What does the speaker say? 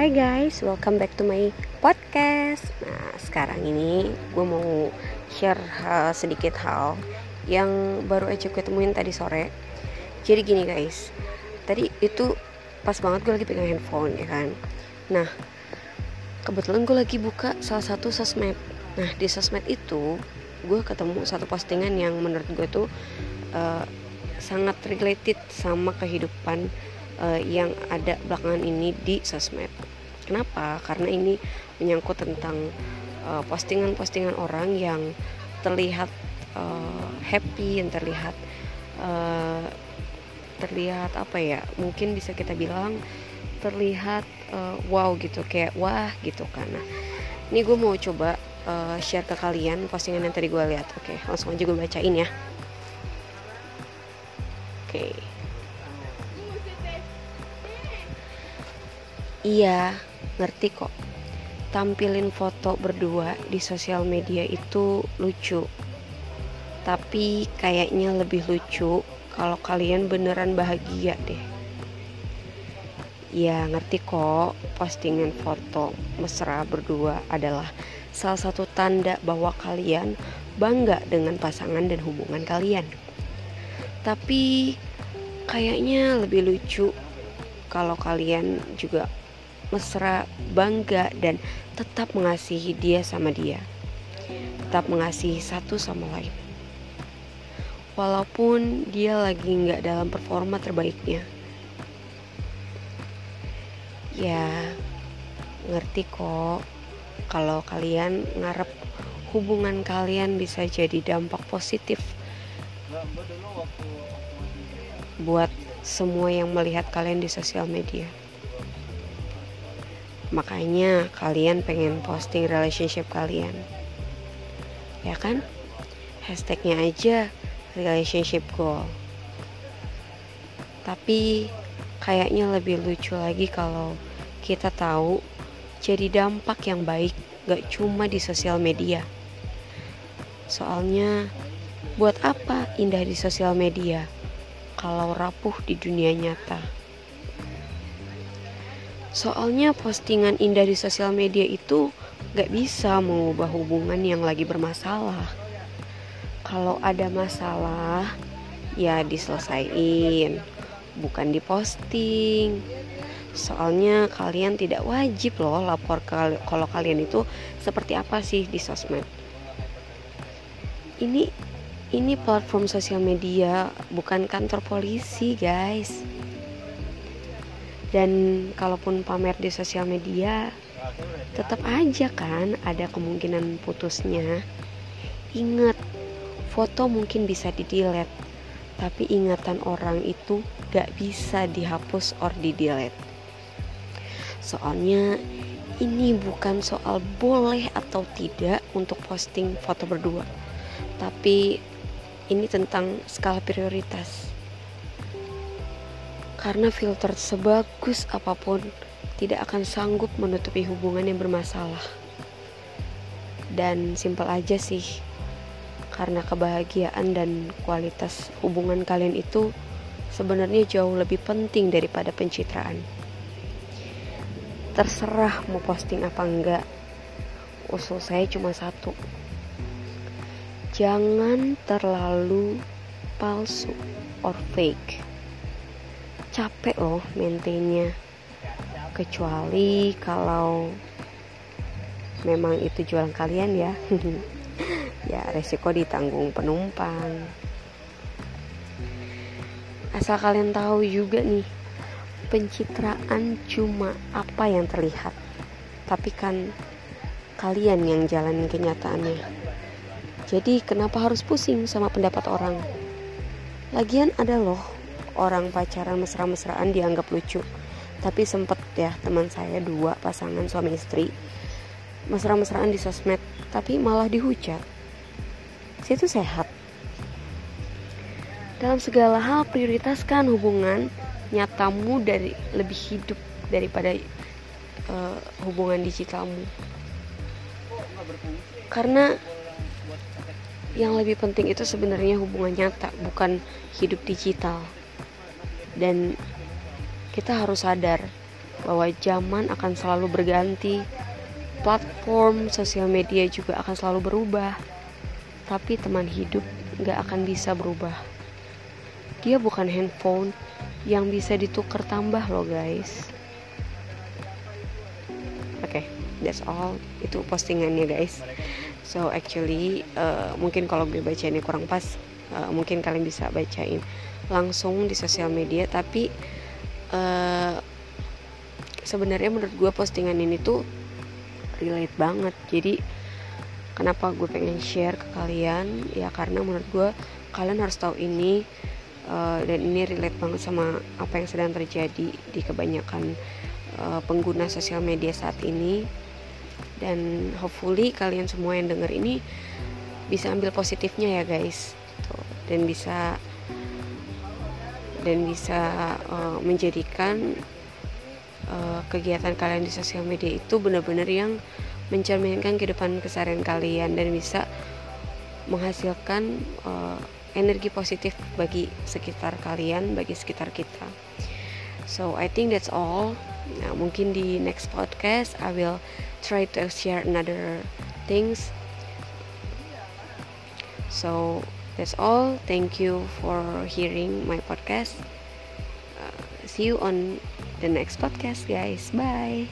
Hai guys, welcome back to my podcast. Nah, sekarang ini gue mau share uh, sedikit hal yang baru aja gue temuin tadi sore. Jadi gini guys, tadi itu pas banget gue lagi pegang handphone ya kan. Nah, kebetulan gue lagi buka salah satu sosmed. Nah, di sosmed itu gue ketemu satu postingan yang menurut gue tuh uh, sangat related sama kehidupan uh, yang ada belakangan ini di sosmed. Kenapa? Karena ini menyangkut tentang uh, postingan-postingan orang yang terlihat uh, happy, yang terlihat uh, terlihat apa ya? Mungkin bisa kita bilang terlihat uh, wow gitu, kayak wah gitu kan. Nah, ini gue mau coba uh, share ke kalian postingan yang tadi gue lihat. Oke, langsung aja gue bacain ya. Oke. Iya, ngerti kok. Tampilin foto berdua di sosial media itu lucu. Tapi kayaknya lebih lucu kalau kalian beneran bahagia deh. Ya, ngerti kok. Postingan foto mesra berdua adalah salah satu tanda bahwa kalian bangga dengan pasangan dan hubungan kalian. Tapi kayaknya lebih lucu kalau kalian juga mesra, bangga, dan tetap mengasihi dia sama dia. Tetap mengasihi satu sama lain. Walaupun dia lagi nggak dalam performa terbaiknya. Ya, ngerti kok kalau kalian ngarep hubungan kalian bisa jadi dampak positif buat semua yang melihat kalian di sosial media makanya kalian pengen posting relationship kalian. Ya kan? Hashtagnya aja relationship goal. Tapi kayaknya lebih lucu lagi kalau kita tahu jadi dampak yang baik gak cuma di sosial media. Soalnya buat apa indah di sosial media kalau rapuh di dunia nyata Soalnya postingan indah di sosial media itu gak bisa mengubah hubungan yang lagi bermasalah. Kalau ada masalah, ya diselesaikan, bukan diposting. Soalnya kalian tidak wajib loh lapor ke kalau kalian itu seperti apa sih di sosmed. Ini ini platform sosial media, bukan kantor polisi, guys dan kalaupun pamer di sosial media tetap aja kan ada kemungkinan putusnya. Ingat foto mungkin bisa di delete tapi ingatan orang itu gak bisa dihapus or di delete soalnya ini bukan soal boleh atau tidak untuk posting foto berdua tapi ini tentang skala prioritas karena filter sebagus apa pun tidak akan sanggup menutupi hubungan yang bermasalah. Dan simpel aja sih, karena kebahagiaan dan kualitas hubungan kalian itu sebenarnya jauh lebih penting daripada pencitraan. Terserah mau posting apa enggak, usul saya cuma satu. Jangan terlalu palsu or fake capek loh maintainnya. Kecuali kalau memang itu jualan kalian ya. Ya resiko ditanggung penumpang. Asal kalian tahu juga nih pencitraan cuma apa yang terlihat. Tapi kan kalian yang jalan kenyataannya. Jadi kenapa harus pusing sama pendapat orang? Lagian ada loh orang pacaran mesra-mesraan dianggap lucu. Tapi sempet ya teman saya dua pasangan suami istri mesra-mesraan di sosmed tapi malah dihujat. Situ sehat. Dalam segala hal prioritaskan hubungan nyatamu dari lebih hidup daripada uh, hubungan digitalmu. Karena yang lebih penting itu sebenarnya hubungan nyata bukan hidup digital dan kita harus sadar bahwa zaman akan selalu berganti. Platform sosial media juga akan selalu berubah. Tapi teman hidup nggak akan bisa berubah. Dia bukan handphone yang bisa ditukar tambah loh guys. Oke okay, that's all. Itu postingannya guys. So actually uh, mungkin kalau gue ini kurang pas uh, mungkin kalian bisa bacain langsung di sosial media tapi uh, sebenarnya menurut gue postingan ini tuh relate banget. Jadi kenapa gue pengen share ke kalian? Ya karena menurut gue kalian harus tahu ini uh, dan ini relate banget sama apa yang sedang terjadi di kebanyakan uh, pengguna sosial media saat ini. Dan hopefully kalian semua yang denger ini bisa ambil positifnya ya guys dan bisa dan bisa uh, menjadikan uh, kegiatan kalian di sosial media itu benar-benar yang mencerminkan kehidupan keseharian kalian dan bisa menghasilkan uh, energi positif bagi sekitar kalian, bagi sekitar kita. So I think that's all. Nah, mungkin di next podcast I will try to share another things. So that's all. Thank you for hearing my podcast. Uh, see you on the next podcast, guys. Bye.